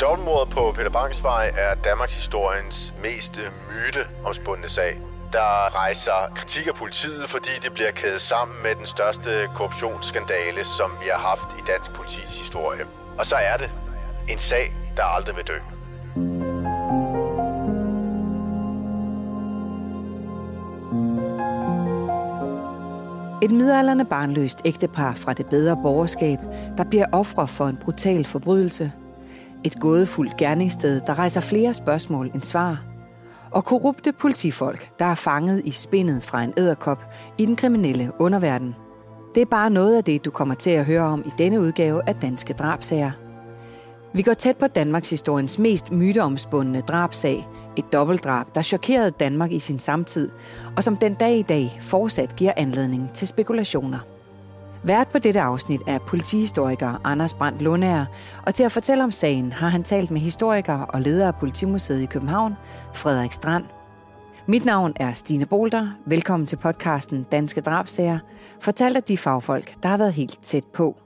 Dobbeltmordet på Peter Bangsvej er Danmarks historiens mest myteomspundne sag. Der rejser kritik af politiet, fordi det bliver kædet sammen med den største korruptionsskandale, som vi har haft i dansk politis historie. Og så er det en sag, der aldrig vil dø. Et midalderne barnløst ægtepar fra det bedre borgerskab, der bliver ofre for en brutal forbrydelse. Et gådefuldt gerningssted, der rejser flere spørgsmål end svar. Og korrupte politifolk, der er fanget i spindet fra en æderkop i den kriminelle underverden. Det er bare noget af det, du kommer til at høre om i denne udgave af Danske Drabsager. Vi går tæt på Danmarks historiens mest myteomspundne drabsag – et dobbeltdrab, der chokerede Danmark i sin samtid, og som den dag i dag fortsat giver anledning til spekulationer. Vært på dette afsnit er politihistoriker Anders Brandt Lundager, og til at fortælle om sagen har han talt med historiker og leder af Politimuseet i København, Frederik Strand. Mit navn er Stine Bolter. Velkommen til podcasten Danske Drabsager, fortalt af de fagfolk, der har været helt tæt på.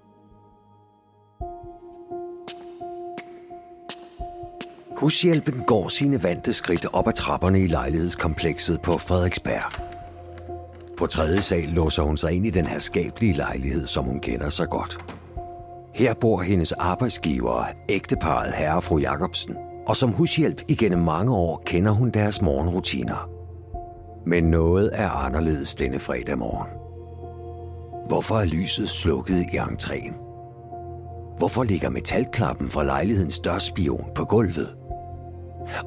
Hushjælpen går sine vante skridt op ad trapperne i lejlighedskomplekset på Frederiksberg. På tredje sal låser hun sig ind i den her skabelige lejlighed, som hun kender så godt. Her bor hendes arbejdsgiver, ægteparet herre og fru Jacobsen, og som hushjælp igennem mange år kender hun deres morgenrutiner. Men noget er anderledes denne fredag morgen. Hvorfor er lyset slukket i entréen? Hvorfor ligger metalklappen fra lejlighedens dørspion på gulvet?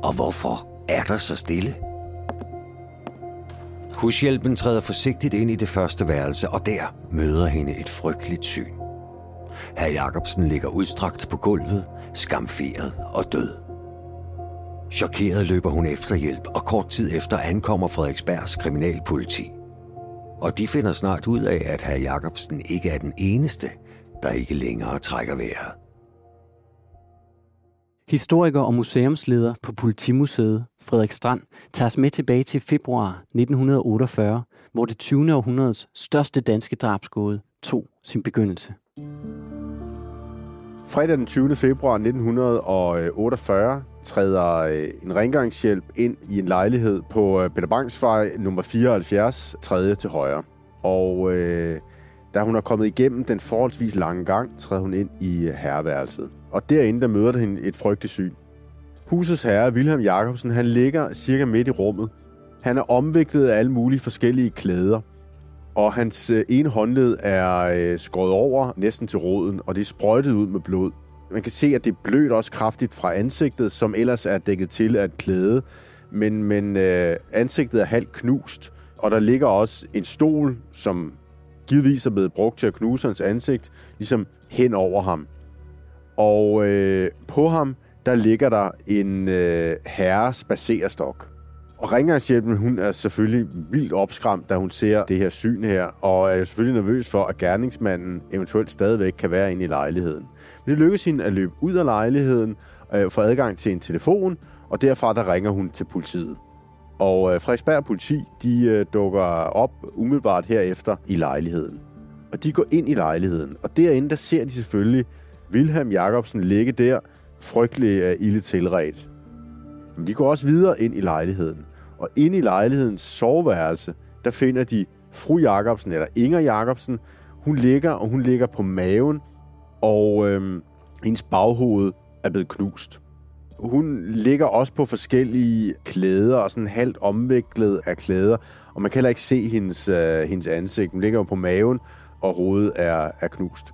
Og hvorfor er der så stille? Hushjælpen træder forsigtigt ind i det første værelse, og der møder hende et frygteligt syn. Herr Jacobsen ligger udstrakt på gulvet, skamferet og død. Chokeret løber hun efter hjælp, og kort tid efter ankommer Frederiksbergs kriminalpoliti. Og de finder snart ud af, at herr Jacobsen ikke er den eneste, der ikke længere trækker vejret. Historiker og museumsleder på Politimuseet, Frederik Strand, tager os med tilbage til februar 1948, hvor det 20. århundredes største danske drabsgåde tog sin begyndelse. Fredag den 20. februar 1948 træder øh, en rengøringshjælp ind i en lejlighed på øh, Peter Bangs vej nummer 74, tredje til højre. Og øh, da hun er kommet igennem den forholdsvis lange gang, træder hun ind i øh, herreværelset. Og derinde der møder hende et frygteligt syn. Husets herre, Wilhelm Jacobsen, han ligger cirka midt i rummet. Han er omviklet af alle mulige forskellige klæder. Og hans øh, ene håndled er øh, skåret over næsten til roden, og det er sprøjtet ud med blod. Man kan se, at det blødt også kraftigt fra ansigtet, som ellers er dækket til af et klæde. Men, men øh, ansigtet er halvt knust, og der ligger også en stol, som givetvis er blevet brugt til at knuse hans ansigt, ligesom hen over ham. Og øh, på ham, der ligger der en øh, herres baserstok. Og rengøringshjælpen, hun er selvfølgelig vildt opskræmt, da hun ser det her syn her, og er selvfølgelig nervøs for, at gerningsmanden eventuelt stadigvæk kan være inde i lejligheden. Men det lykkes hende at løbe ud af lejligheden, øh, få adgang til en telefon, og derfra der ringer hun til politiet. Og øh, Frederiksberg politi, de øh, dukker op umiddelbart herefter i lejligheden. Og de går ind i lejligheden, og derinde der ser de selvfølgelig Wilhelm Jacobsen ligge der, frygtelig af ilde tilret. Men de går også videre ind i lejligheden. Og ind i lejlighedens soveværelse, der finder de fru Jacobsen, eller Inger Jacobsen. Hun ligger, og hun ligger på maven, og øhm, hendes baghoved er blevet knust. Hun ligger også på forskellige klæder, og sådan halvt omviklet af klæder, og man kan heller ikke se hendes, øh, hendes ansigt. Hun ligger jo på maven, og hovedet er, er knust.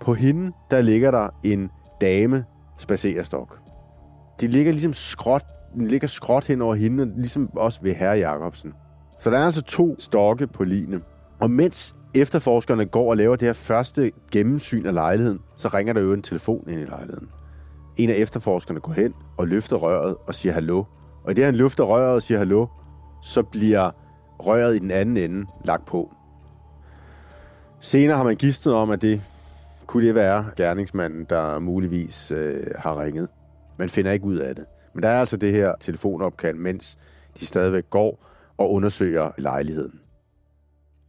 På hende, der ligger der en dame spacerestok. De ligger ligesom skråt, den ligger skråt hen over hende, ligesom også ved herre Jacobsen. Så der er altså to stokke på line. Og mens efterforskerne går og laver det her første gennemsyn af lejligheden, så ringer der jo en telefon ind i lejligheden. En af efterforskerne går hen og løfter røret og siger hallo. Og i det, han løfter røret og siger hallo, så bliver røret i den anden ende lagt på. Senere har man gistet om, at det kunne det være gerningsmanden, der muligvis øh, har ringet. Man finder ikke ud af det. Men der er altså det her telefonopkald, mens de stadigvæk går og undersøger lejligheden.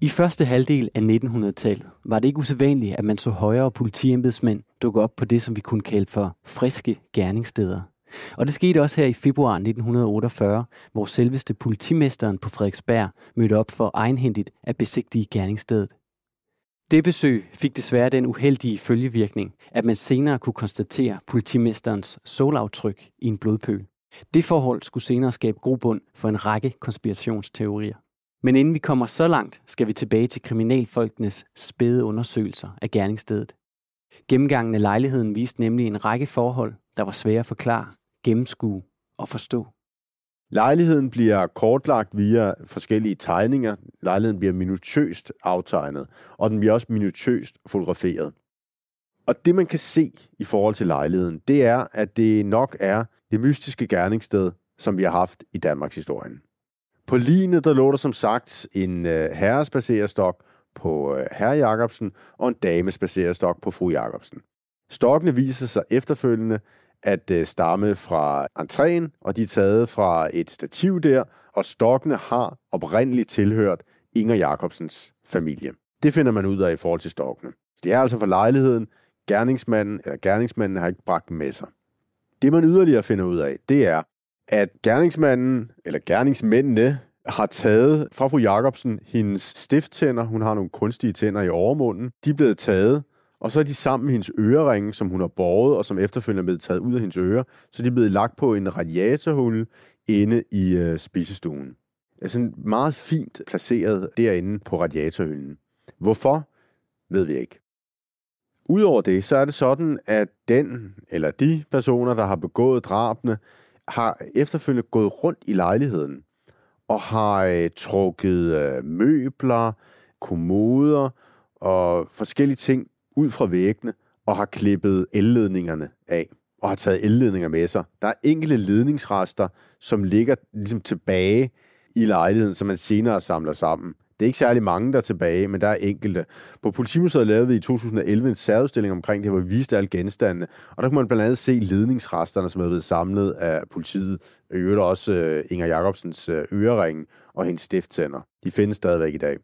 I første halvdel af 1900-tallet var det ikke usædvanligt, at man så højere politiembedsmænd dukke op på det, som vi kunne kalde for friske gerningssteder. Og det skete også her i februar 1948, hvor selveste politimesteren på Frederiksberg mødte op for egenhændigt at besigtige gerningsstedet. Det besøg fik desværre den uheldige følgevirkning, at man senere kunne konstatere politimesterens solaftryk i en blodpøl. Det forhold skulle senere skabe grobund for en række konspirationsteorier. Men inden vi kommer så langt, skal vi tilbage til kriminalfolkenes spæde undersøgelser af gerningsstedet. Gennemgangen af lejligheden viste nemlig en række forhold, der var svære at forklare, gennemskue og forstå. Lejligheden bliver kortlagt via forskellige tegninger. Lejligheden bliver minutiøst aftegnet, og den bliver også minutiøst fotograferet. Og det, man kan se i forhold til lejligheden, det er, at det nok er det mystiske gerningssted, som vi har haft i Danmarks historien. På linet, der lå der som sagt en øh, herrespacerestok på øh, herre Jacobsen og en damespacerestok på fru Jacobsen. Stokkene viser sig efterfølgende at øh, stamme fra entréen, og de er taget fra et stativ der, og stokkene har oprindeligt tilhørt Inger Jacobsens familie. Det finder man ud af i forhold til stokkene. Det er altså for lejligheden. Gerningsmanden eller gerningsmanden har ikke bragt dem med sig. Det man yderligere finder ud af, det er, at gerningsmanden eller gerningsmændene har taget fra fru Jacobsen hendes stifttænder. Hun har nogle kunstige tænder i overmunden. De er blevet taget, og så er de sammen med hendes øreringe, som hun har båret, og som efterfølgende er blevet taget ud af hendes ører. Så de er blevet lagt på en radiatorhul inde i øh, spisestuen. Det er sådan meget fint placeret derinde på radiatorhylden. Hvorfor, ved vi ikke. Udover det, så er det sådan, at den eller de personer, der har begået drabene, har efterfølgende gået rundt i lejligheden og har øh, trukket øh, møbler, kommoder og forskellige ting ud fra væggene og har klippet elledningerne af og har taget elledninger med sig. Der er enkelte ledningsrester, som ligger ligesom tilbage i lejligheden, som man senere samler sammen. Det er ikke særlig mange, der er tilbage, men der er enkelte. På Politimuseet lavede vi i 2011 en særudstilling omkring det, hvor vi viste alle genstandene. Og der kunne man blandt andet se ledningsresterne, som er blevet samlet af politiet. I øvrigt også øh, Inger Jacobsens øreringe ørering og hendes stifttænder. De findes stadigvæk i dag.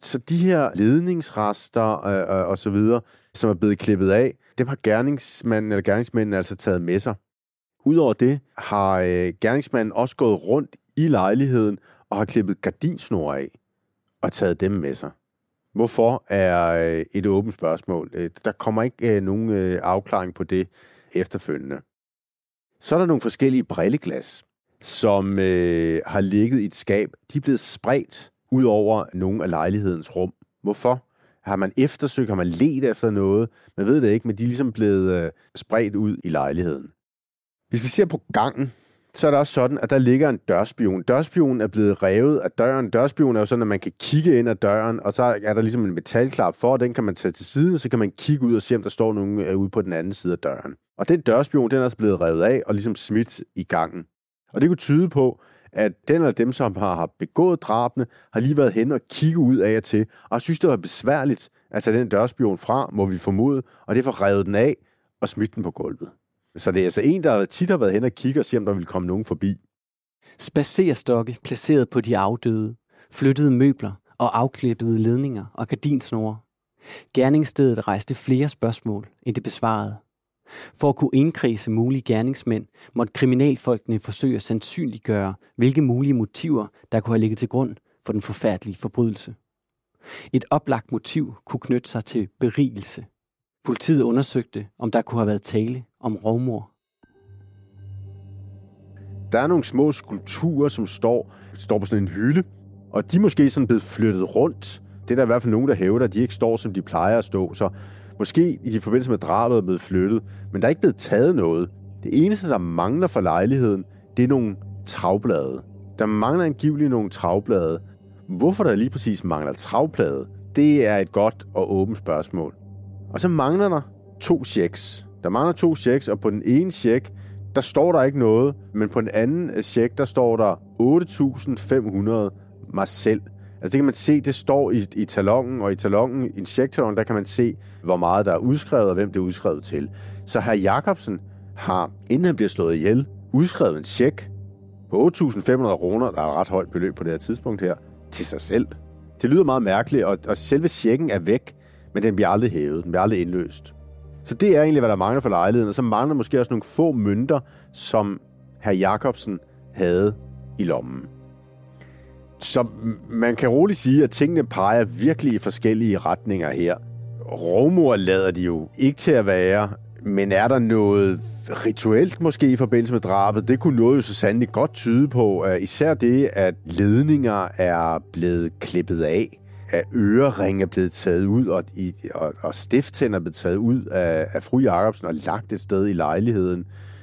Så de her ledningsrester øh, øh, og så videre, som er blevet klippet af, dem har gerningsmanden eller gerningsmændene altså taget med sig. Udover det har øh, gerningsmanden også gået rundt i lejligheden og har klippet gardinsnore af og taget dem med sig. Hvorfor er øh, et åbent spørgsmål. Øh, der kommer ikke øh, nogen øh, afklaring på det efterfølgende. Så er der nogle forskellige brilleglas, som øh, har ligget i et skab. De er blevet spredt ud over nogle af lejlighedens rum. Hvorfor? Har man eftersøgt, har man let efter noget? Man ved det ikke, men de er ligesom blevet øh, spredt ud i lejligheden. Hvis vi ser på gangen, så er det også sådan, at der ligger en dørspion. Dørspionen er blevet revet af døren. Dørspionen er jo sådan, at man kan kigge ind ad døren, og så er der ligesom en metalklap for, og den kan man tage til siden, og så kan man kigge ud og se, om der står nogen øh, ude på den anden side af døren. Og den dørspion, den er også blevet revet af og ligesom smidt i gangen. Og det kunne tyde på, at den eller dem, som har begået drabene, har lige været hen og kigge ud af og til, og synes, det var besværligt at tage den dørspion fra, må vi formode, og derfor revet den af og smidt den på gulvet. Så det er altså en, der tit har været hen og kigge og se, om der vil komme nogen forbi. Spacerstokke placeret på de afdøde, flyttede møbler og afklippede ledninger og gardinsnore. Gerningsstedet rejste flere spørgsmål, end det besvarede. For at kunne indkredse mulige gerningsmænd, måtte kriminalfolkene forsøge at sandsynliggøre, hvilke mulige motiver, der kunne have ligget til grund for den forfærdelige forbrydelse. Et oplagt motiv kunne knytte sig til berigelse. Politiet undersøgte, om der kunne have været tale om rovmor. Der er nogle små skulpturer, som står, står på sådan en hylde, og de er måske sådan blevet flyttet rundt. Det er der i hvert fald nogen, der hævder, at de ikke står, som de plejer at stå. Så Måske i forbindelse med drabet er blevet flyttet, men der er ikke blevet taget noget. Det eneste, der mangler for lejligheden, det er nogle travblade. Der mangler angiveligt nogle travblade. Hvorfor der lige præcis mangler travblade, det er et godt og åbent spørgsmål. Og så mangler der to checks. Der mangler to checks, og på den ene check, der står der ikke noget, men på den anden check, der står der 8.500 mig selv. Altså det kan man se, det står i, i talongen, og i talongen, i sektoren, der kan man se, hvor meget der er udskrevet, og hvem det er udskrevet til. Så herr Jacobsen har, inden han bliver slået ihjel, udskrevet en check på 8.500 kroner, der er et ret højt beløb på det her tidspunkt her, til sig selv. Det lyder meget mærkeligt, og, og selve tjekken er væk, men den bliver aldrig hævet, den bliver aldrig indløst. Så det er egentlig, hvad der mangler for lejligheden, og så mangler måske også nogle få mønter, som herr Jacobsen havde i lommen. Så man kan roligt sige, at tingene peger virkelig i forskellige retninger her. Rovmor lader de jo ikke til at være, men er der noget rituelt måske i forbindelse med drabet? Det kunne noget jo så sandelig godt tyde på. Især det, at ledninger er blevet klippet af, at øreringe er blevet taget ud, og, i, og, og stifttænder er blevet taget ud af, af fru Jacobsen og lagt et sted i lejligheden.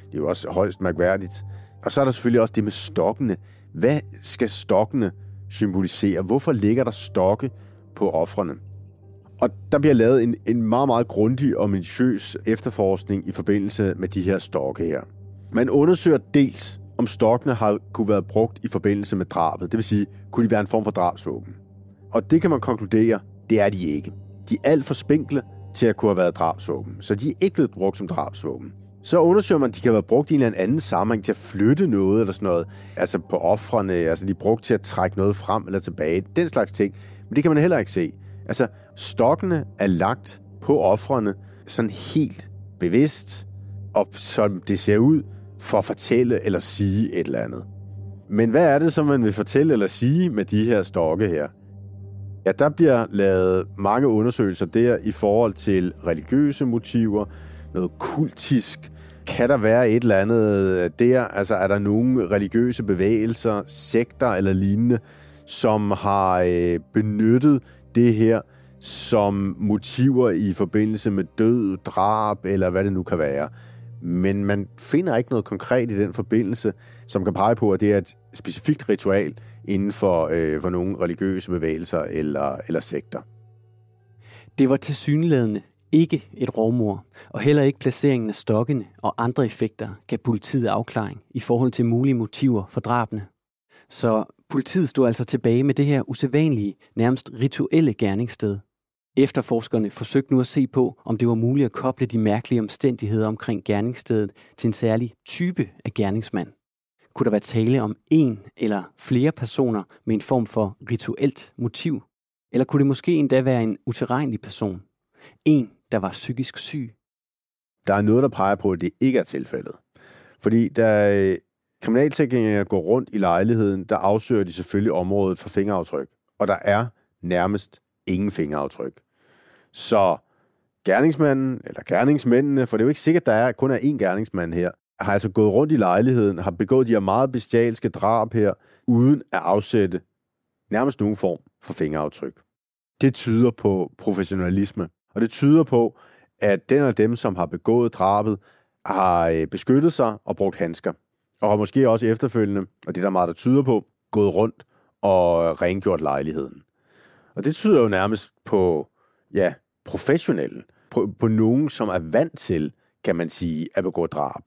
Det er jo også højst mærkværdigt. Og så er der selvfølgelig også det med stokkene. Hvad skal stokkene symbolisere? Hvorfor ligger der stokke på offrene? Og der bliver lavet en, en meget, meget grundig og minutiøs efterforskning i forbindelse med de her stokke her. Man undersøger dels, om stokkene har kunne være brugt i forbindelse med drabet. Det vil sige, kunne de være en form for drabsvåben? Og det kan man konkludere, det er de ikke. De er alt for spinkle til at kunne have været drabsvåben, så de er ikke blevet brugt som drabsvåben. Så undersøger man, at de kan være brugt i en eller anden sammenhæng til at flytte noget eller sådan noget. Altså på offrene, altså de er brugt til at trække noget frem eller tilbage. Den slags ting. Men det kan man heller ikke se. Altså, stokkene er lagt på offrene sådan helt bevidst, og som det ser ud, for at fortælle eller sige et eller andet. Men hvad er det, som man vil fortælle eller sige med de her stokke her? Ja, der bliver lavet mange undersøgelser der i forhold til religiøse motiver, noget kultisk. Kan der være et eller andet der? Altså, er der nogle religiøse bevægelser, sekter eller lignende, som har øh, benyttet det her som motiver i forbindelse med død, drab eller hvad det nu kan være. Men man finder ikke noget konkret i den forbindelse, som kan pege på, at det er et specifikt ritual inden for, øh, for nogle religiøse bevægelser eller, eller sekter. Det var tilsyneladende ikke et rovmor, og heller ikke placeringen af stokkene og andre effekter gav politiet afklaring i forhold til mulige motiver for drabene. Så politiet stod altså tilbage med det her usædvanlige, nærmest rituelle gerningssted. Efterforskerne forsøgte nu at se på, om det var muligt at koble de mærkelige omstændigheder omkring gerningsstedet til en særlig type af gerningsmand. Kunne der være tale om en eller flere personer med en form for rituelt motiv? Eller kunne det måske endda være en utilregnelig person? En, der var psykisk syg? Der er noget, der peger på, at det ikke er tilfældet. Fordi da øh, kriminalteknikerne går rundt i lejligheden, der afsøger de selvfølgelig området for fingeraftryk. Og der er nærmest ingen fingeraftryk. Så gerningsmanden, eller gerningsmændene, for det er jo ikke sikkert, at der er, kun er én gerningsmand her, har altså gået rundt i lejligheden, har begået de her meget bestialske drab her, uden at afsætte nærmest nogen form for fingeraftryk. Det tyder på professionalisme, og det tyder på, at den af dem, som har begået drabet, har øh, beskyttet sig og brugt handsker. Og har måske også efterfølgende, og det er der meget, der tyder på, gået rundt og rengjort lejligheden. Og det tyder jo nærmest på, ja, professionelle. På, på nogen, som er vant til, kan man sige, at begå drab.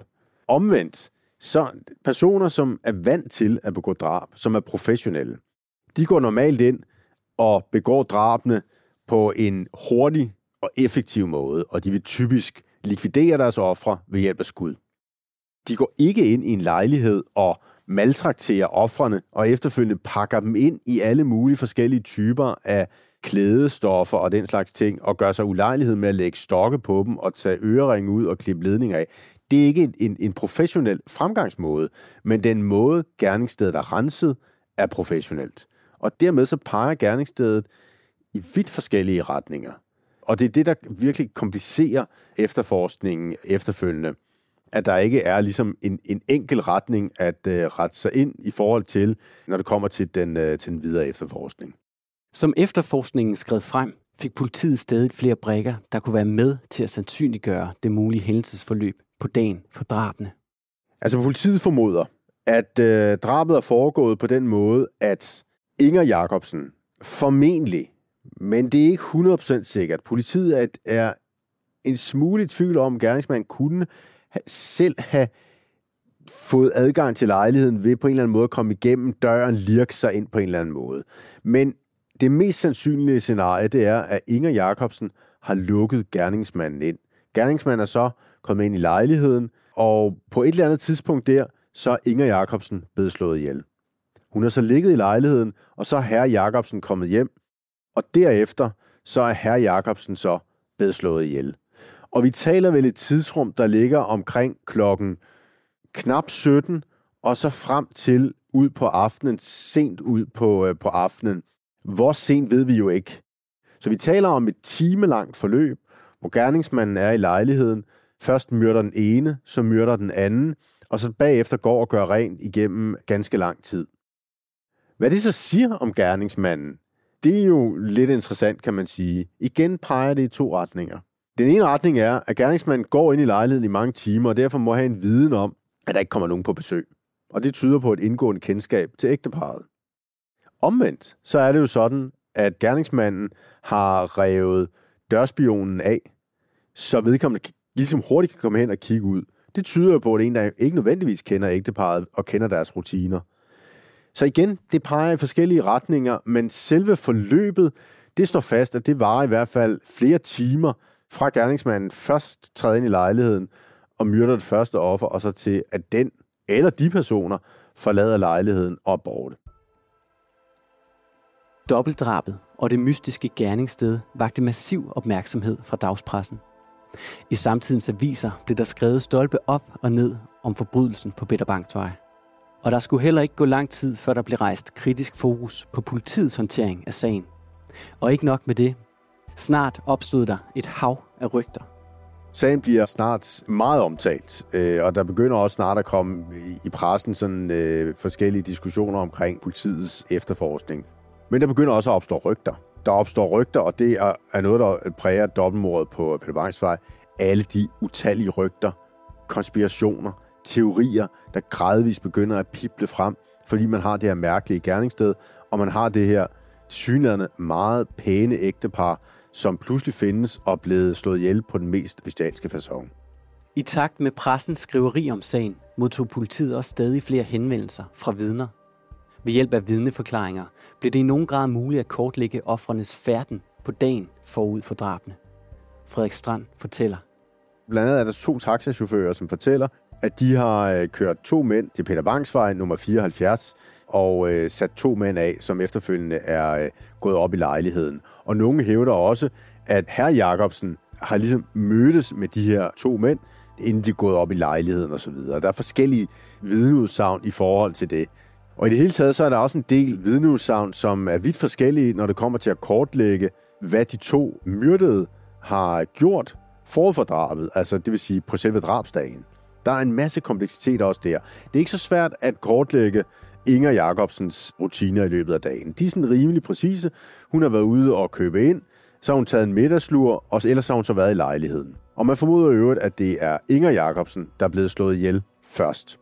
Omvendt, så personer, som er vant til at begå drab, som er professionelle, de går normalt ind og begår drabene på en hurtig og effektiv måde, og de vil typisk likvidere deres ofre ved hjælp af skud. De går ikke ind i en lejlighed og maltrakterer offrene og efterfølgende pakker dem ind i alle mulige forskellige typer af klædestoffer og den slags ting, og gør sig ulejlighed med at lægge stokke på dem og tage øreringe ud og klippe ledninger af. Det er ikke en, en, en professionel fremgangsmåde, men den måde, gerningsstedet er renset, er professionelt. Og dermed så peger gerningsstedet i vidt forskellige retninger. Og det er det, der virkelig komplicerer efterforskningen efterfølgende. At der ikke er ligesom en, en enkel retning at uh, rette sig ind i forhold til, når det kommer til den, uh, til den videre efterforskning. Som efterforskningen skred frem, fik politiet stadig flere brækker, der kunne være med til at sandsynliggøre det mulige hændelsesforløb på dagen for drabene. Altså politiet formoder, at øh, drabet er foregået på den måde, at Inger Jacobsen formentlig, men det er ikke 100% sikkert, politiet er, en smule i tvivl om, at gerningsmanden kunne selv have fået adgang til lejligheden ved på en eller anden måde at komme igennem døren, lirke sig ind på en eller anden måde. Men det mest sandsynlige scenarie, det er, at Inger Jacobsen har lukket gerningsmanden ind. Gerningsmanden er så kommet ind i lejligheden, og på et eller andet tidspunkt der, så er Inger Jacobsen blevet slået ihjel. Hun er så ligget i lejligheden, og så er herre Jacobsen kommet hjem, og derefter så er herr Jacobsen så blevet slået ihjel. Og vi taler vel et tidsrum, der ligger omkring klokken knap 17, og så frem til ud på aftenen, sent ud på, øh, på aftenen. Hvor sent ved vi jo ikke. Så vi taler om et timelangt forløb, hvor gerningsmanden er i lejligheden. Først myrder den ene, så myrder den anden, og så bagefter går og gør rent igennem ganske lang tid. Hvad det så siger om gerningsmanden, det er jo lidt interessant, kan man sige. Igen peger det i to retninger. Den ene retning er, at gerningsmanden går ind i lejligheden i mange timer, og derfor må have en viden om, at der ikke kommer nogen på besøg. Og det tyder på et indgående kendskab til ægteparret. Omvendt, så er det jo sådan, at gerningsmanden har revet dørspionen af, så vedkommende ligesom hurtigt kan komme hen og kigge ud. Det tyder jo på, at en, der ikke nødvendigvis kender ægteparret og kender deres rutiner. Så igen, det peger i forskellige retninger, men selve forløbet, det står fast, at det varer i hvert fald flere timer, fra gerningsmanden først træder ind i lejligheden og myrder det første offer, og så til, at den eller de personer forlader lejligheden og er borte. Dobbeltdrabet og det mystiske gerningssted vagte massiv opmærksomhed fra dagspressen. I samtidens aviser blev der skrevet stolpe op og ned om forbrydelsen på Bitterbanktvej. Og der skulle heller ikke gå lang tid, før der blev rejst kritisk fokus på politiets håndtering af sagen. Og ikke nok med det. Snart opstod der et hav af rygter. Sagen bliver snart meget omtalt, øh, og der begynder også snart at komme i pressen sådan øh, forskellige diskussioner omkring politiets efterforskning. Men der begynder også at opstå rygter. Der opstår rygter, og det er, noget, der præger dobbeltmordet på Peter Bangsvej. Alle de utallige rygter, konspirationer, teorier, der gradvist begynder at pible frem, fordi man har det her mærkelige gerningssted, og man har det her synligheden meget pæne ægtepar, som pludselig findes og er blevet slået ihjel på den mest bestialske façon. I takt med pressens skriveri om sagen, modtog politiet også stadig flere henvendelser fra vidner. Ved hjælp af vidneforklaringer blev det i nogen grad muligt at kortlægge offrenes færden på dagen forud for drabene. Frederik Strand fortæller. Blandt andet er der to taxachauffører, som fortæller, at de har øh, kørt to mænd til Peter Bangsvej nummer 74 og øh, sat to mænd af, som efterfølgende er øh, gået op i lejligheden. Og nogle hævder også, at herr Jacobsen har ligesom mødtes med de her to mænd, inden de er gået op i lejligheden osv. Der er forskellige vidneudsagn i forhold til det. Og i det hele taget, så er der også en del vidneudsagn, som er vidt forskellige, når det kommer til at kortlægge, hvad de to myrdede har gjort forud for drabet, altså det vil sige på selve drabsdagen. Der er en masse kompleksitet også der. Det er ikke så svært at kortlægge Inger Jacobsens rutiner i løbet af dagen. De er sådan rimelig præcise. Hun har været ude og købe ind, så har hun taget en middagslur, og ellers har hun så været i lejligheden. Og man formoder i øvrigt, at det er Inger Jacobsen, der er blevet slået ihjel først.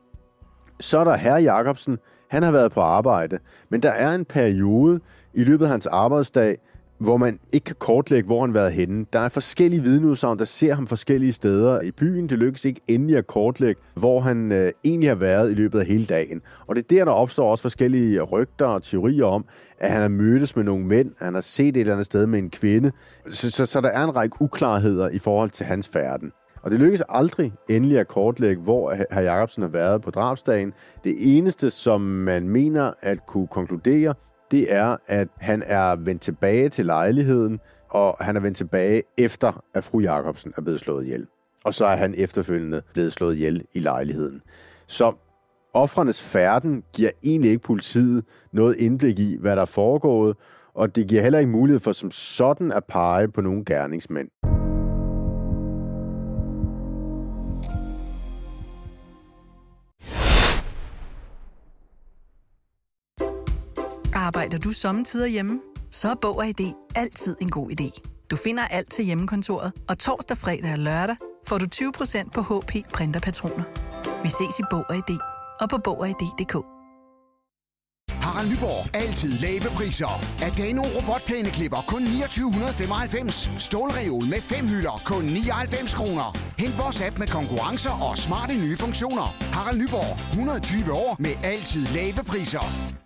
Så er der herre Jacobsen. Han har været på arbejde, men der er en periode i løbet af hans arbejdsdag, hvor man ikke kan kortlægge, hvor han har været henne. Der er forskellige vidneudsagn, der ser ham forskellige steder i byen. Det lykkes ikke endelig at kortlægge, hvor han øh, egentlig har været i løbet af hele dagen. Og det er der, der opstår også forskellige rygter og teorier om, at han har mødtes med nogle mænd, han har set et eller andet sted med en kvinde. Så, så, så der er en række uklarheder i forhold til hans færden. Og det lykkes aldrig endelig at kortlægge, hvor hr. Jacobsen har været på drabsdagen. Det eneste, som man mener at kunne konkludere, det er, at han er vendt tilbage til lejligheden, og han er vendt tilbage efter, at fru Jacobsen er blevet slået ihjel. Og så er han efterfølgende blevet slået ihjel i lejligheden. Så offrenes færden giver egentlig ikke politiet noget indblik i, hvad der er foregået, og det giver heller ikke mulighed for som sådan at pege på nogle gerningsmænd. Arbejder du sommetider hjemme? Så er Bog og ID altid en god idé. Du finder alt til hjemmekontoret, og torsdag, fredag og lørdag får du 20% på HP printerpatroner. Vi ses i Bog og ID og på Bog og ID.dk. Harald Nyborg. Altid lave priser. Adano robotplæneklipper kun 2995. Stålreol med fem hylder kun 99 kroner. Hent vores app med konkurrencer og smarte nye funktioner. Harald Nyborg. 120 år med altid lave priser.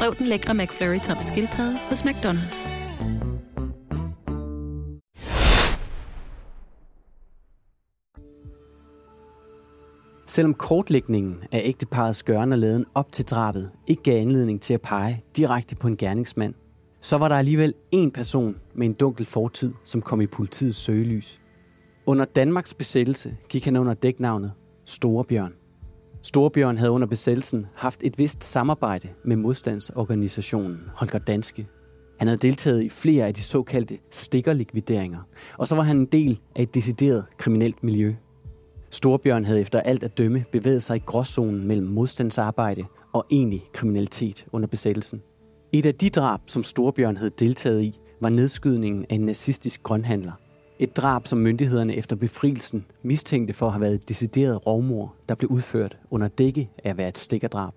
Prøv den lækre McFlurry tom skildpadde hos McDonald's. Selvom kortlægningen af ægteparets gørne og laden op til drabet ikke gav anledning til at pege direkte på en gerningsmand, så var der alligevel en person med en dunkel fortid, som kom i politiets søgelys. Under Danmarks besættelse gik han under dæknavnet Storebjørn. Storbjørn havde under besættelsen haft et vist samarbejde med modstandsorganisationen Holger Danske. Han havde deltaget i flere af de såkaldte stikkerlikvideringer, og så var han en del af et decideret kriminelt miljø. Storbjørn havde efter alt at dømme bevæget sig i gråzonen mellem modstandsarbejde og egentlig kriminalitet under besættelsen. Et af de drab, som Storbjørn havde deltaget i, var nedskydningen af en nazistisk grønhandler. Et drab, som myndighederne efter befrielsen mistænkte for at have været et decideret rovmor, der blev udført under dække af at være et stikkerdrab.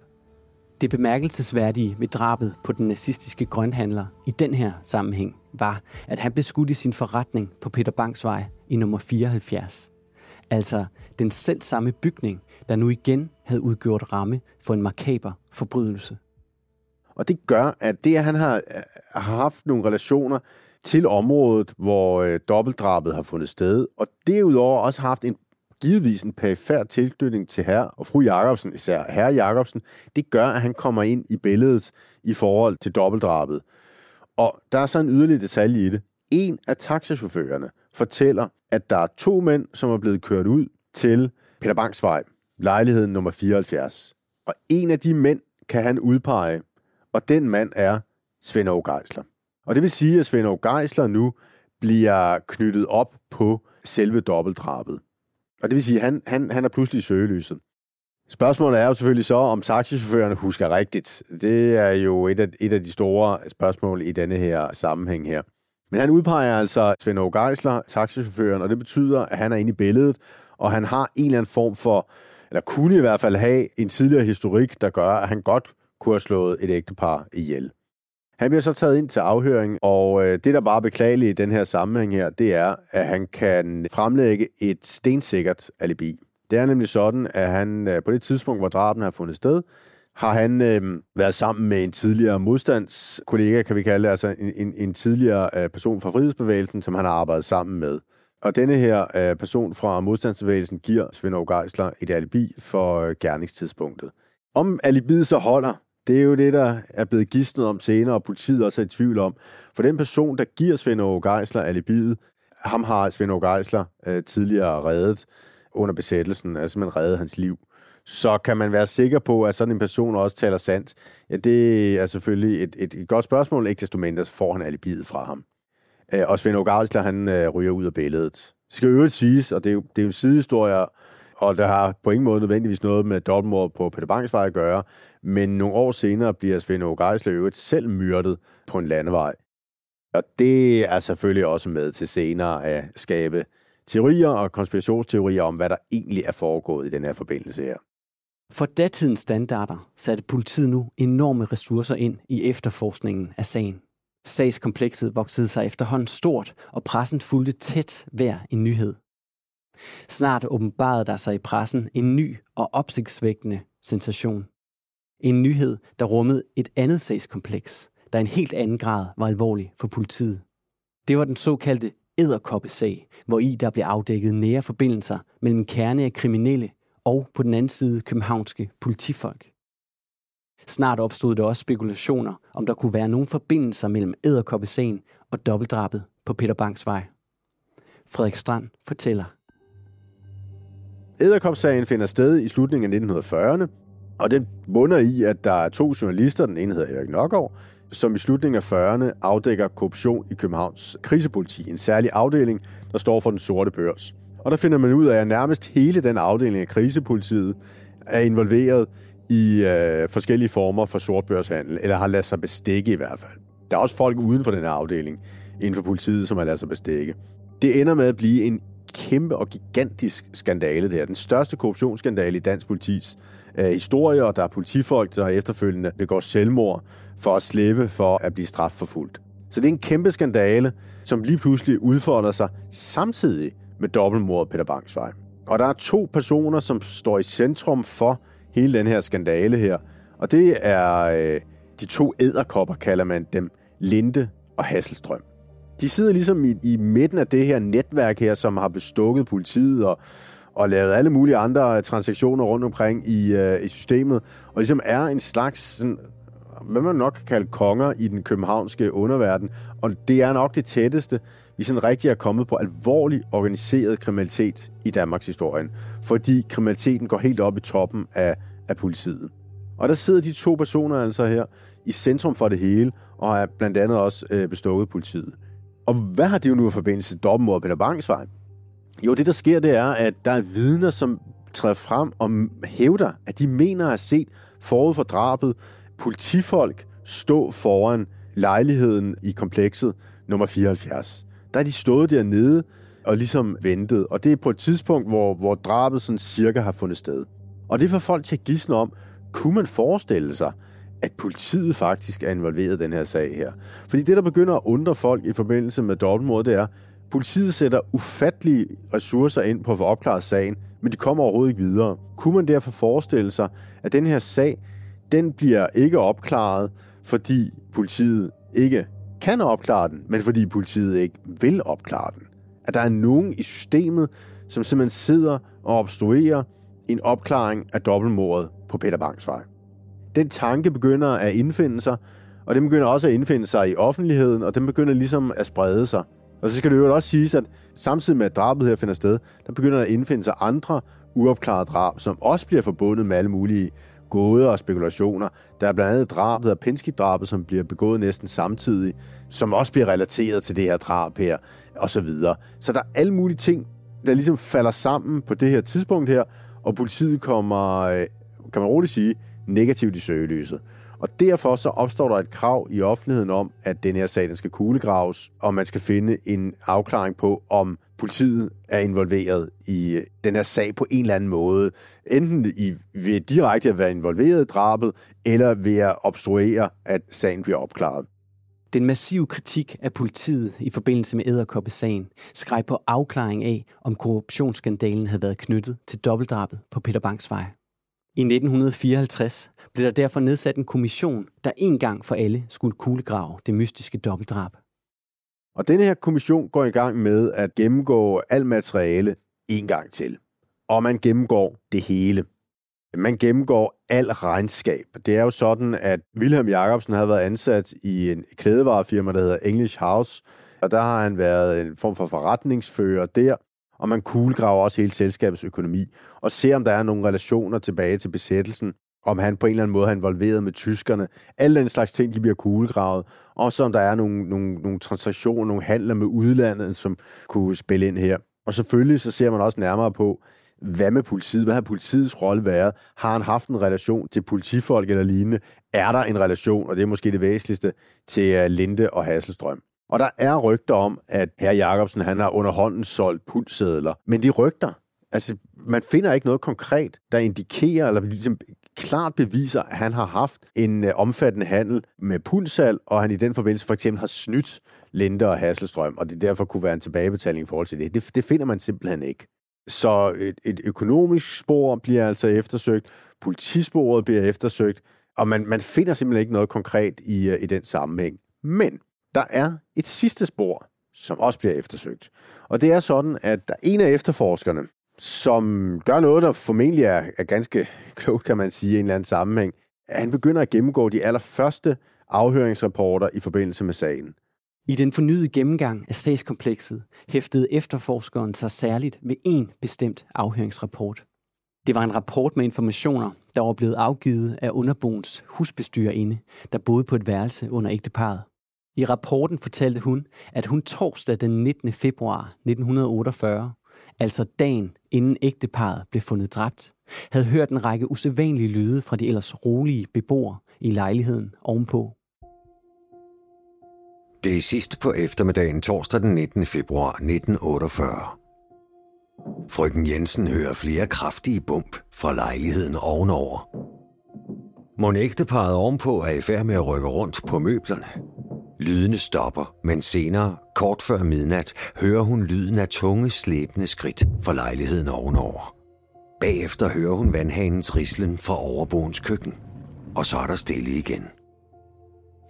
Det bemærkelsesværdige ved drabet på den nazistiske grønhandler i den her sammenhæng var, at han blev skudt i sin forretning på Peter Bangs vej i nummer 74. Altså den selv samme bygning, der nu igen havde udgjort ramme for en makaber forbrydelse. Og det gør, at det, at han har, øh, har haft nogle relationer til området, hvor øh, dobbeltdrabet har fundet sted, og derudover også haft en givetvis en perifær tilknytning til herre og fru Jacobsen, især herre Jacobsen, det gør, at han kommer ind i billedet i forhold til dobbeltdrabet. Og der er så en yderligere detalje i det. En af taxachaufførerne fortæller, at der er to mænd, som er blevet kørt ud til Peter Banks vej, lejligheden nummer 74. Og en af de mænd kan han udpege, og den mand er Svend Aage Geisler. Og det vil sige, at Svend Geisler nu bliver knyttet op på selve dobbeltdrabet. Og det vil sige, at han, han, han er pludselig i søgelyset. Spørgsmålet er jo selvfølgelig så, om taxichaufførerne husker rigtigt. Det er jo et af, et af de store spørgsmål i denne her sammenhæng her. Men han udpeger altså Svend Aage Geisler, taxichaufføren, og det betyder, at han er inde i billedet, og han har en eller anden form for, eller kunne i hvert fald have en tidligere historik, der gør, at han godt kunne have slået et ægtepar ihjel. Han bliver så taget ind til afhøring, og øh, det, der bare er beklageligt i den her sammenhæng her, det er, at han kan fremlægge et stensikkert alibi. Det er nemlig sådan, at han øh, på det tidspunkt, hvor draben har fundet sted, har han øh, været sammen med en tidligere modstandskollega, kan vi kalde det, altså en, en, en tidligere øh, person fra Frihedsbevægelsen, som han har arbejdet sammen med. Og denne her øh, person fra modstandsbevægelsen giver Svend Aage Geisler et alibi for øh, gerningstidspunktet. Om alibiet så holder, det er jo det, der er blevet gidsnet om senere, og politiet også er i tvivl om. For den person, der giver Svend Aage Geisler alibiet, ham har Svend Aage Geisler øh, tidligere reddet under besættelsen, altså man reddet hans liv. Så kan man være sikker på, at sådan en person også taler sandt? Ja, det er selvfølgelig et, et, et godt spørgsmål. Ikke desto mindre, får han alibiet fra ham. Øh, og Svend Aage Geisler, han øh, ryger ud af billedet. Det skal øvrigt siges, og det er jo, det er jo en sidehistorie, og der har på ingen måde nødvendigvis noget med dobbeltmord på Peter Bangs vej at gøre, men nogle år senere bliver Svend Åge Geisler selv myrdet på en landevej. Og det er selvfølgelig også med til senere at skabe teorier og konspirationsteorier om, hvad der egentlig er foregået i den her forbindelse her. For datidens standarder satte politiet nu enorme ressourcer ind i efterforskningen af sagen. Sagskomplekset voksede sig efterhånden stort, og pressen fulgte tæt hver en nyhed. Snart åbenbarede der sig i pressen en ny og opsigtsvækkende sensation. En nyhed, der rummede et andet sagskompleks, der en helt anden grad var alvorlig for politiet. Det var den såkaldte æderkoppesag, hvor i der blev afdækket nære forbindelser mellem kerne af kriminelle og på den anden side københavnske politifolk. Snart opstod der også spekulationer, om der kunne være nogle forbindelser mellem æderkoppesagen og dobbeltdrabet på Peter Bangs vej. Frederik Strand fortæller. Æderkopsagen finder sted i slutningen af 1940'erne, og den bunder i, at der er to journalister, den ene hedder Erik Nørgaard, som i slutningen af 40'erne afdækker korruption i Københavns krisepoliti, en særlig afdeling, der står for den sorte børs. Og der finder man ud af, at nærmest hele den afdeling af krisepolitiet er involveret i øh, forskellige former for sortbørshandel, eller har ladet sig bestikke i hvert fald. Der er også folk uden for den her afdeling, inden for politiet, som har ladet sig bestikke. Det ender med at blive en kæmpe og gigantisk skandale der. Den største korruptionsskandale i dansk politis øh, historie, og der er politifolk, der efterfølgende begår selvmord for at slippe for at blive strafforfulgt. Så det er en kæmpe skandale, som lige pludselig udfolder sig samtidig med dobbeltmordet Peter Bangsvej. Og der er to personer, som står i centrum for hele den her skandale her. Og det er øh, de to æderkopper, kalder man dem, Linde og Hasselstrøm. De sidder ligesom i, i midten af det her netværk her, som har bestukket politiet og, og lavet alle mulige andre transaktioner rundt omkring i, øh, i systemet, og ligesom er en slags sådan, hvad man nok kan kalde konger i den københavnske underverden, og det er nok det tætteste, vi sådan rigtig er kommet på alvorlig organiseret kriminalitet i Danmarks historie, fordi kriminaliteten går helt op i toppen af, af politiet. Og der sidder de to personer altså her i centrum for det hele, og er blandt andet også øh, bestukket politiet. Og hvad har det jo nu i forbindelse til dobbeltmordet Peter Bangsvej? Jo, det der sker, det er, at der er vidner, som træder frem og hævder, at de mener at have set forud for drabet politifolk stå foran lejligheden i komplekset nummer 74. Der er de stået dernede og ligesom ventet, og det er på et tidspunkt, hvor, hvor drabet sådan cirka har fundet sted. Og det får folk til at gisne om, kunne man forestille sig, at politiet faktisk er involveret i den her sag her. Fordi det, der begynder at undre folk i forbindelse med dobbeltmord, det er, politiet sætter ufattelige ressourcer ind på at få opklaret sagen, men de kommer overhovedet ikke videre. Kunne man derfor forestille sig, at den her sag, den bliver ikke opklaret, fordi politiet ikke kan opklare den, men fordi politiet ikke vil opklare den. At der er nogen i systemet, som simpelthen sidder og obstruerer en opklaring af dobbeltmordet på Peter Bangsvej den tanke begynder at indfinde sig, og den begynder også at indfinde sig i offentligheden, og den begynder ligesom at sprede sig. Og så skal det jo også siges, at samtidig med at drabet her finder sted, der begynder at indfinde sig andre uopklarede drab, som også bliver forbundet med alle mulige gåder og spekulationer. Der er blandt andet drabet af Pinsky-drabet, som bliver begået næsten samtidig, som også bliver relateret til det her drab her, og så videre. Så der er alle mulige ting, der ligesom falder sammen på det her tidspunkt her, og politiet kommer, øh, kan man roligt sige, negativt i søgelyset. Og derfor så opstår der et krav i offentligheden om, at den her sag den skal kuglegraves, og man skal finde en afklaring på, om politiet er involveret i øh, den her sag på en eller anden måde. Enten i, ved direkte at være involveret i drabet, eller ved at obstruere, at sagen bliver opklaret. Den massive kritik af politiet i forbindelse med æderkoppesagen skreg på afklaring af, om korruptionsskandalen havde været knyttet til dobbeltdrabet på Peter Banks vej. I 1954 blev der derfor nedsat en kommission, der en gang for alle skulle kuglegrave det mystiske dobbeltdrab. Og denne her kommission går i gang med at gennemgå alt materiale en gang til. Og man gennemgår det hele. Man gennemgår al regnskab. Det er jo sådan, at Wilhelm Jacobsen har været ansat i en klædevarefirma, der hedder English House, og der har han været en form for forretningsfører der, og man kuglegraver også hele selskabets økonomi, og ser, om der er nogle relationer tilbage til besættelsen, om han på en eller anden måde har involveret med tyskerne. Alle den slags ting, de bliver kuglegravet. Også om der er nogle, nogle, nogle transaktioner, nogle handler med udlandet, som kunne spille ind her. Og selvfølgelig så ser man også nærmere på, hvad med politiet? Hvad har politiets rolle været? Har han haft en relation til politifolk eller lignende? Er der en relation, og det er måske det væsentligste, til øh, Linde og Hasselstrøm? Og der er rygter om, at herr Jacobsen han har underhånden solgt pulssedler. Men de rygter, altså man finder ikke noget konkret, der indikerer eller ligesom klart beviser, at han har haft en øh, omfattende handel med pundsal, og han i den forbindelse for eksempel har snydt Linde og Hasselstrøm, og det derfor kunne være en tilbagebetaling i forhold til det. Det, det finder man simpelthen ikke. Så et, et økonomisk spor bliver altså eftersøgt, politisporet bliver eftersøgt, og man, man finder simpelthen ikke noget konkret i, øh, i den sammenhæng. Men der er et sidste spor, som også bliver eftersøgt. Og det er sådan, at der er en af efterforskerne, som gør noget, der formentlig er, er ganske klogt, kan man sige, i en eller anden sammenhæng. Han begynder at gennemgå de allerførste afhøringsrapporter i forbindelse med sagen. I den fornyede gennemgang af sagskomplekset hæftede efterforskeren sig særligt ved en bestemt afhøringsrapport. Det var en rapport med informationer, der var blevet afgivet af underboens husbestyrerinde, der boede på et værelse under ægteparet. I rapporten fortalte hun, at hun torsdag den 19. februar 1948, altså dagen inden ægteparet blev fundet dræbt, havde hørt en række usædvanlige lyde fra de ellers rolige beboere i lejligheden ovenpå. Det er sidst på eftermiddagen torsdag den 19. februar 1948. Frøken Jensen hører flere kraftige bump fra lejligheden ovenover. Mon ægteparet ovenpå er i færd med at rykke rundt på møblerne. Lydene stopper, men senere, kort før midnat, hører hun lyden af tunge, slæbende skridt fra lejligheden ovenover. Bagefter hører hun vandhanens rislen fra overboens køkken. Og så er der stille igen.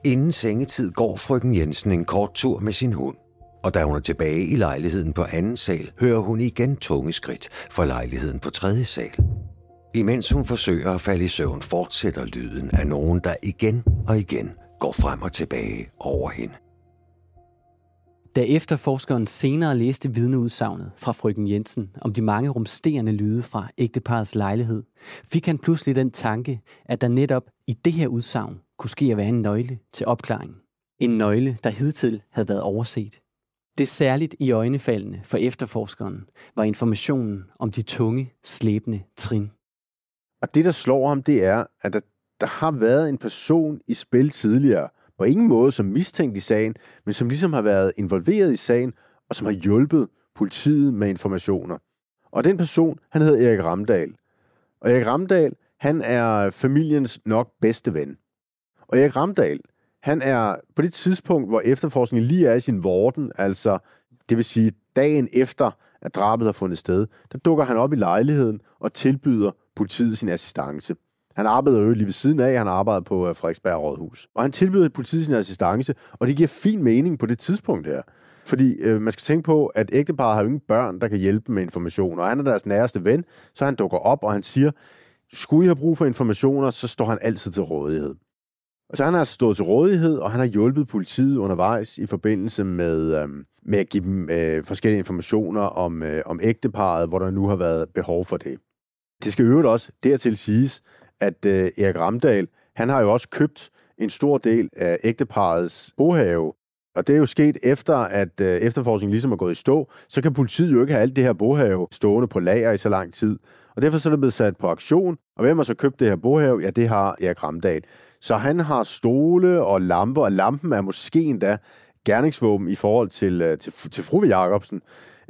Inden sengetid går frøken Jensen en kort tur med sin hund. Og da hun er tilbage i lejligheden på anden sal, hører hun igen tunge skridt fra lejligheden på tredje sal. Imens hun forsøger at falde i søvn, fortsætter lyden af nogen, der igen og igen går frem og tilbage over hende. Da efterforskeren senere læste vidneudsagnet fra frøken Jensen om de mange rumsterende lyde fra ægteparets lejlighed, fik han pludselig den tanke, at der netop i det her udsagn kunne ske at være en nøgle til opklaringen. En nøgle, der hidtil havde været overset. Det særligt i øjnefaldene for efterforskeren var informationen om de tunge, slæbende trin. Og det, der slår ham, det er, at der, der har været en person i spil tidligere, på ingen måde som mistænkt i sagen, men som ligesom har været involveret i sagen, og som har hjulpet politiet med informationer. Og den person, han hedder Erik Ramdal. Og Erik Ramdal, han er familiens nok bedste ven. Og Erik Ramdal, han er på det tidspunkt, hvor efterforskningen lige er i sin vorden, altså det vil sige dagen efter, at drabet har fundet sted, der dukker han op i lejligheden og tilbyder politiet sin assistance. Han arbejdede jo lige ved siden af, han arbejdede på øh, Frederiksberg Rådhus. Og han tilbyder politiet sin assistance, og det giver fin mening på det tidspunkt her. Fordi øh, man skal tænke på, at ægteparet har jo ingen børn, der kan hjælpe med informationer. Og han er deres næreste ven, så han dukker op, og han siger, skulle I have brug for informationer, så står han altid til rådighed. Og så han har altså stået til rådighed, og han har hjulpet politiet undervejs i forbindelse med, øh, med at give dem øh, forskellige informationer om, øh, om ægteparet, hvor der nu har været behov for det. Det skal øvrigt også dertil siges, at øh, Erik Ramdal, han har jo også købt en stor del af ægteparets bohave. Og det er jo sket efter, at øh, efterforskningen ligesom er gået i stå. Så kan politiet jo ikke have alt det her bohave stående på lager i så lang tid. Og derfor så er det blevet sat på aktion. Og hvem har så købt det her bohave? Ja, det har Erik Ramdal. Så han har stole og lamper, og lampen er måske endda gerningsvåben i forhold til, øh, til, til fru Jacobsen.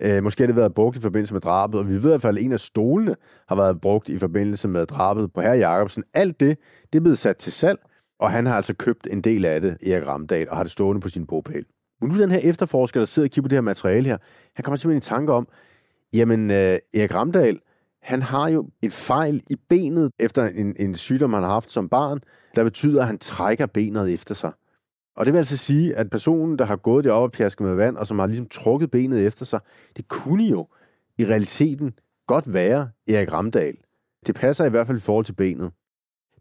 Øh, måske har det været brugt i forbindelse med drabet, og vi ved i hvert fald, at en af stolene har været brugt i forbindelse med drabet på herr Jacobsen. Alt det, det er blevet sat til salg, og han har altså købt en del af det, Erik Ramdal, og har det stående på sin bogpæl. Men nu den her efterforsker, der sidder og kigger på det her materiale her, han kommer simpelthen i tanke om, jamen øh, Erik Ramdal, han har jo en fejl i benet efter en, en sygdom, han har haft som barn, der betyder, at han trækker benet efter sig. Og det vil altså sige, at personen, der har gået derop og pjasket med vand, og som har ligesom trukket benet efter sig, det kunne jo i realiteten godt være Erik Ramdal. Det passer i hvert fald i forhold til benet.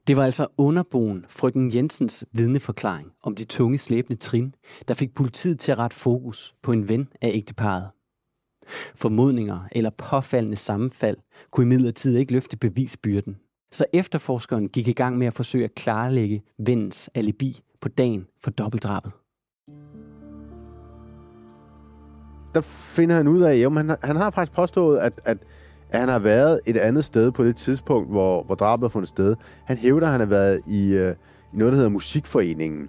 Det var altså underboen frøken Jensens vidneforklaring om de tunge slæbende trin, der fik politiet til at rette fokus på en ven af ægteparet. Formodninger eller påfaldende sammenfald kunne imidlertid ikke løfte bevisbyrden. Så efterforskeren gik i gang med at forsøge at klarlægge vens alibi på dagen for dobbeltdrabet. Der finder han ud af, at han, han har faktisk påstået, at, at, at han har været et andet sted på det tidspunkt, hvor, hvor drabet har fundet sted. Han hævder, at han har været i, øh, i noget, der hedder Musikforeningen,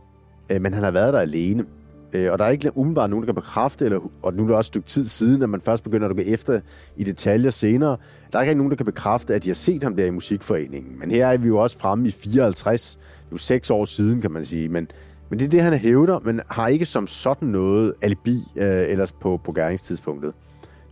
øh, men han har været der alene. Øh, og der er ikke umiddelbart nogen, der kan bekræfte, eller, og nu er det også et stykke tid siden, at man først begynder at gå efter i detaljer senere. Der er ikke nogen, der kan bekræfte, at de har set ham der i Musikforeningen. Men her er vi jo også fremme i 54, jo seks år siden, kan man sige. Men, men det er det, han hævder, men har ikke som sådan noget alibi øh, ellers på, på gæringstidspunktet.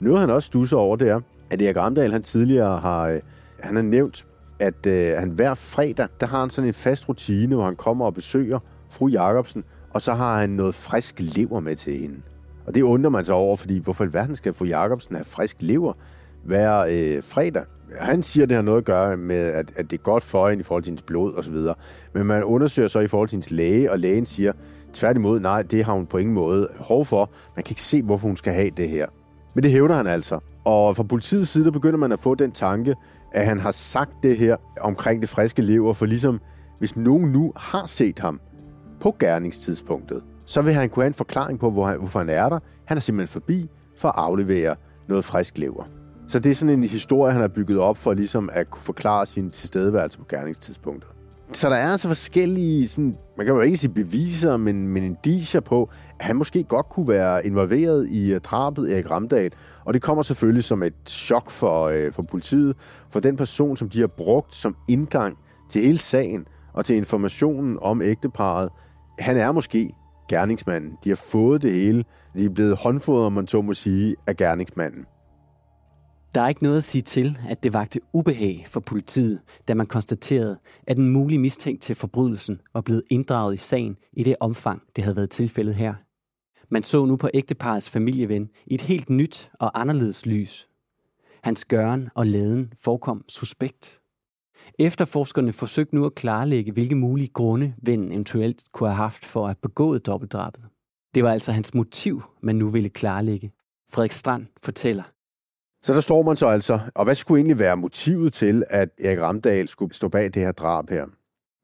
Noget, han også stusser over, det er, at Erik Ramdal, han tidligere har, øh, han har nævnt, at øh, han hver fredag, der har han sådan en fast rutine, hvor han kommer og besøger fru Jacobsen, og så har han noget frisk lever med til hende. Og det undrer man sig over, fordi hvorfor i verden skal fru Jacobsen have frisk lever hver øh, fredag? han siger, at det har noget at gøre med, at, at det er godt for hende i forhold til hendes blod osv. Men man undersøger så i forhold til hendes læge, og lægen siger, tværtimod, nej, det har hun på ingen måde hov for. Man kan ikke se, hvorfor hun skal have det her. Men det hævder han altså. Og fra politiets side, der begynder man at få den tanke, at han har sagt det her omkring det friske lever, for ligesom, hvis nogen nu har set ham på gerningstidspunktet, så vil han kunne have en forklaring på, hvor han, hvorfor han er der. Han er simpelthen forbi for at aflevere noget frisk lever. Så det er sådan en historie, han har bygget op for ligesom at kunne forklare sin tilstedeværelse på gerningstidspunktet. Så der er altså forskellige sådan, man kan jo ikke sige beviser, men, men indiger på, at han måske godt kunne være involveret i øh, drabet Erik Ramdal. Og det kommer selvfølgelig som et chok for, øh, for politiet, for den person, som de har brugt som indgang til hele sagen og til informationen om ægteparet. Han er måske gerningsmanden. De har fået det hele. De er blevet håndfodret, om man så må sige, af gerningsmanden. Der er ikke noget at sige til, at det vagte ubehag for politiet, da man konstaterede, at en mulig mistænkt til forbrydelsen var blevet inddraget i sagen i det omfang, det havde været tilfældet her. Man så nu på ægteparets familieven i et helt nyt og anderledes lys. Hans gøren og laden forekom suspekt. Efterforskerne forsøgte nu at klarlægge, hvilke mulige grunde vennen eventuelt kunne have haft for at begå dobbeltdrabet. Det var altså hans motiv, man nu ville klarlægge. Frederik Strand fortæller. Så der står man så altså, og hvad skulle egentlig være motivet til, at Erik Ramdal skulle stå bag det her drab her?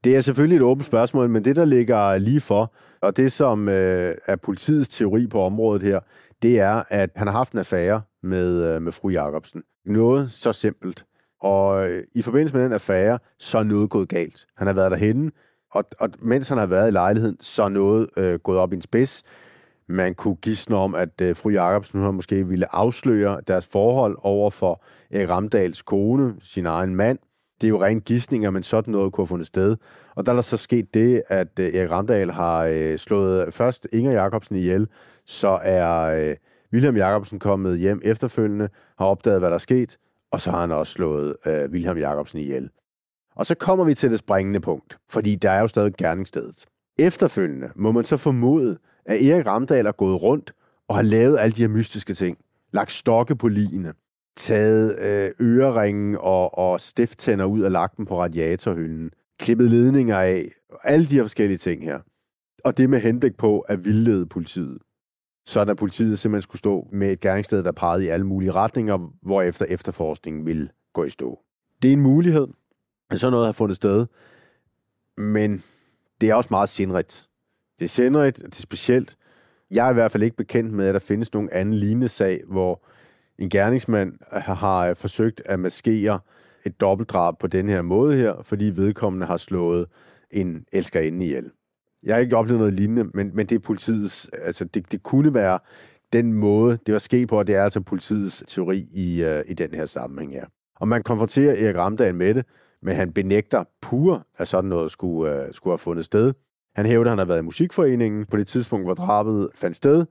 Det er selvfølgelig et åbent spørgsmål, men det, der ligger lige for, og det, som øh, er politiets teori på området her, det er, at han har haft en affære med, øh, med fru Jacobsen. Noget så simpelt. Og øh, i forbindelse med den affære, så er noget gået galt. Han har været derhenne, og, og mens han har været i lejligheden, så er noget øh, gået op i en spids. Man kunne gisne om, at øh, fru Jacobsen hun måske ville afsløre deres forhold over for Erik Ramdals kone, sin egen mand. Det er jo rent gissninger, men sådan noget kunne have fundet sted. Og der er der så sket det, at øh, Erik Ramdal har øh, slået først Inger Jacobsen ihjel, så er øh, William Jacobsen kommet hjem efterfølgende, har opdaget, hvad der er sket, og så har han også slået øh, William Jacobsen ihjel. Og så kommer vi til det springende punkt, fordi der er jo stadig gerningsstedet. Efterfølgende må man så formode, at Erik Ramdal er gået rundt og har lavet alle de her mystiske ting. Lagt stokke på ligene, taget øh, øreringen og, og stifttænder ud og lagt dem på radiatorhylden, klippet ledninger af, alle de her forskellige ting her. Og det med henblik på at vildlede politiet sådan at politiet simpelthen skulle stå med et gerningssted, der pegede i alle mulige retninger, hvorefter efterforskningen ville gå i stå. Det er en mulighed, at sådan noget har fundet sted, men det er også meget sindrigt. Det er sindrigt, det er specielt. Jeg er i hvert fald ikke bekendt med, at der findes nogen anden lignende sag, hvor en gerningsmand har øh, forsøgt at maskere et dobbeltdrab på den her måde her, fordi vedkommende har slået en elskerinde ihjel. Jeg har ikke oplevet noget lignende, men, men det er politiets, altså det, det kunne være den måde, det var sket på, og det er altså politiets teori i, uh, i den her sammenhæng her. Og man konfronterer Erik Ramdahl med det, men han benægter pur, at sådan noget skulle, uh, skulle have fundet sted. Han hævder, at han har været i musikforeningen på det tidspunkt, hvor drabet fandt sted.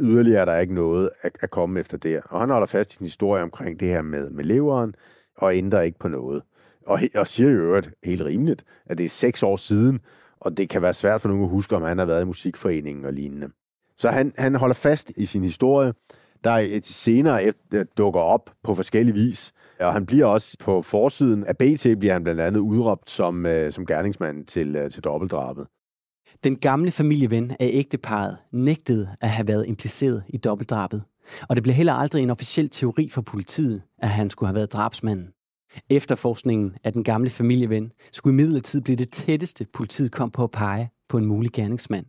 Yderligere er der ikke noget at, at komme efter der. Og han holder fast i sin historie omkring det her med, med leveren, og ændrer ikke på noget. Og, og siger jo øvrigt helt rimeligt, at det er seks år siden, og det kan være svært for nogen at huske, om han har været i musikforeningen og lignende. Så han, han holder fast i sin historie, der et senere efter, dukker op på forskellige vis, og han bliver også på forsiden af BT, bliver han blandt andet udråbt som, øh, som gerningsmand til, øh, til dobbeltdrabet. Den gamle familieven af ægteparet nægtede at have været impliceret i dobbeltdrabet, og det blev heller aldrig en officiel teori for politiet, at han skulle have været drabsmanden. Efterforskningen af den gamle familieven skulle imidlertid blive det tætteste, politiet kom på at pege på en mulig gerningsmand,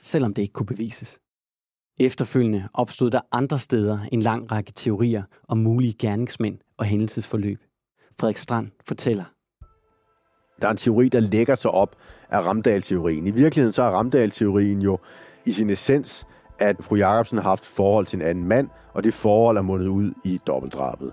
selvom det ikke kunne bevises. Efterfølgende opstod der andre steder en lang række teorier om mulige gerningsmænd og hændelsesforløb. Frederik Strand fortæller. Der er en teori, der lægger sig op af Ramdal-teorien. I virkeligheden så er Ramdal-teorien jo i sin essens, at fru Jacobsen har haft forhold til en anden mand, og det forhold er mundet ud i dobbeltdrabet.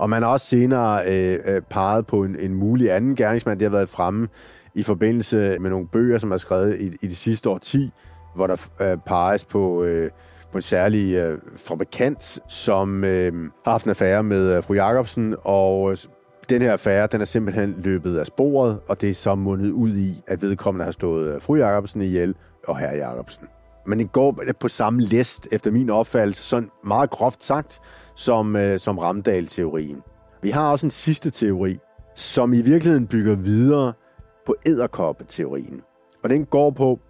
Og man har også senere øh, øh, peget på en, en mulig anden gerningsmand, det har været fremme i forbindelse med nogle bøger, som er skrevet i, i de sidste år 10, hvor der øh, peges på, øh, på en særlig øh, fabrikant, som øh, har haft en affære med øh, fru Jacobsen, og øh, den her affære, den er simpelthen løbet af sporet, og det er så mundet ud i, at vedkommende har stået øh, fru Jacobsen ihjel og herre Jacobsen. Men det går på samme list, efter min opfattelse, sådan meget groft sagt, som, øh, som Ramdal-teorien. Vi har også en sidste teori, som i virkeligheden bygger videre på æderkoppe-teorien. Og den går på,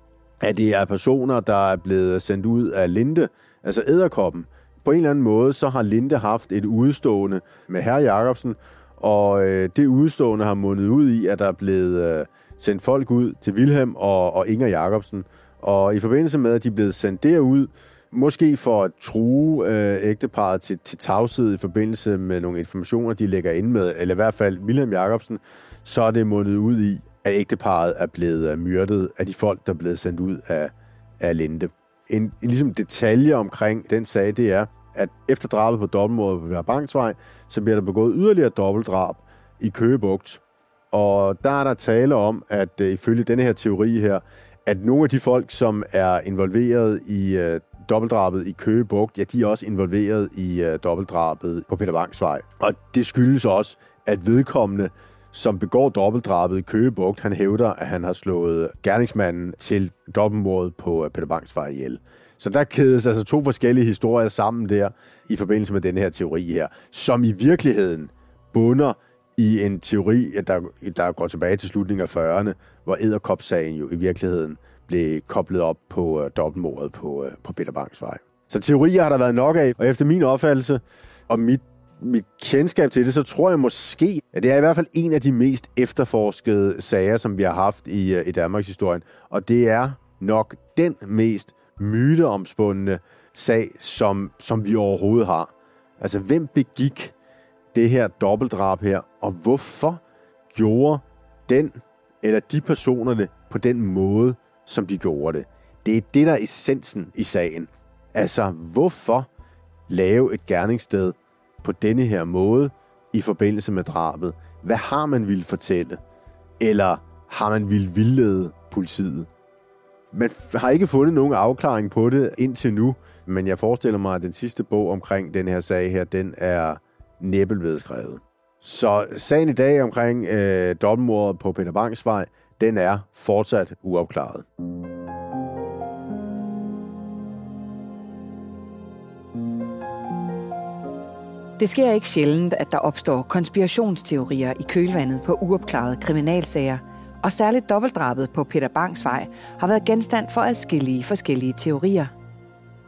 at det er personer, der er blevet sendt ud af Linde, altså æderkoppen. På en eller anden måde, så har Linde haft et udstående med herr Jacobsen, og øh, det udstående har mundet ud i, at der er blevet øh, sendt folk ud til Vilhelm og, og Inger Jacobsen. Og i forbindelse med, at de er blevet sendt derud, måske for at true øh, ægteparet til, til tavshed i forbindelse med nogle informationer, de lægger ind med, eller i hvert fald William Jacobsen, så er det mundet ud i, at ægteparet er blevet øh, myrdet af de folk, der er blevet sendt ud af, af Linde. En, en ligesom detalje omkring den sag, det er, at efter drabet på dobbeltmordet på Værbangsvej, så bliver der begået yderligere dobbeltdrab i Køgebugt. Og der er der tale om, at øh, ifølge denne her teori her, at nogle af de folk, som er involveret i øh, dobbeltdrabet i Køge Bugt, ja, de er også involveret i øh, dobbeltdrabet på Peter Bangs vej. Og det skyldes også, at vedkommende, som begår dobbeltdrabet i Køge Bugt, han hævder, at han har slået gerningsmanden til dobbeltmordet på øh, Peter Bangs vej ihjel. Så der kædes altså to forskellige historier sammen der i forbindelse med den her teori her, som i virkeligheden bunder i en teori, der, der går tilbage til slutningen af 40'erne, hvor Æderkop-sagen jo i virkeligheden blev koblet op på øh, dobbeltmordet på, øh, på Peter Bangs vej. Så teorier har der været nok af, og efter min opfattelse og mit, mit kendskab til det, så tror jeg måske, at det er i hvert fald en af de mest efterforskede sager, som vi har haft i, øh, i Danmarks historie. Og det er nok den mest myteomspundne sag, som, som vi overhovedet har. Altså, hvem begik det her dobbeltdrab her, og hvorfor gjorde den eller de personer det på den måde, som de gjorde det? Det er det, der er essensen i sagen. Altså, hvorfor lave et gerningssted på denne her måde i forbindelse med drabet? Hvad har man ville fortælle? Eller har man ville vildlede politiet? Man har ikke fundet nogen afklaring på det indtil nu, men jeg forestiller mig, at den sidste bog omkring den her sag her, den er næppe blevet skrevet. Så sagen i dag omkring øh, dobbeltmordet på Peter Bangs vej, den er fortsat uopklaret. Det sker ikke sjældent, at der opstår konspirationsteorier i kølvandet på uopklarede kriminalsager, og særligt dobbeltdrabet på Peter Bangs vej har været genstand for adskillige forskellige teorier.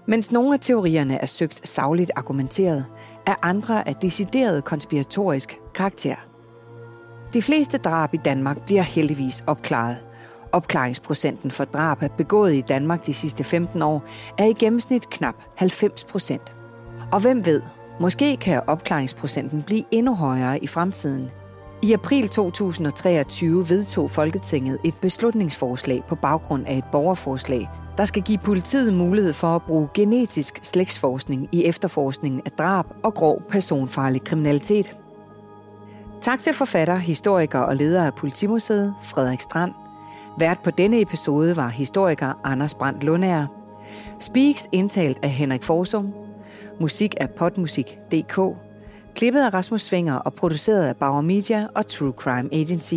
Mens nogle af teorierne er søgt savligt argumenteret, er andre af decideret konspiratorisk karakter. De fleste drab i Danmark bliver heldigvis opklaret. Opklaringsprocenten for drab begået i Danmark de sidste 15 år er i gennemsnit knap 90 procent. Og hvem ved, måske kan opklaringsprocenten blive endnu højere i fremtiden. I april 2023 vedtog Folketinget et beslutningsforslag på baggrund af et borgerforslag, der skal give politiet mulighed for at bruge genetisk slægtsforskning i efterforskningen af drab og grov personfarlig kriminalitet. Tak til forfatter, historiker og leder af Politimuseet, Frederik Strand. Vært på denne episode var historiker Anders Brandt Lundager. Speaks indtalt af Henrik Forsum. Musik af potmusik.dk. Klippet af Rasmus Svinger og produceret af Bauer Media og True Crime Agency.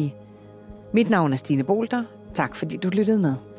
Mit navn er Stine Bolter. Tak fordi du lyttede med.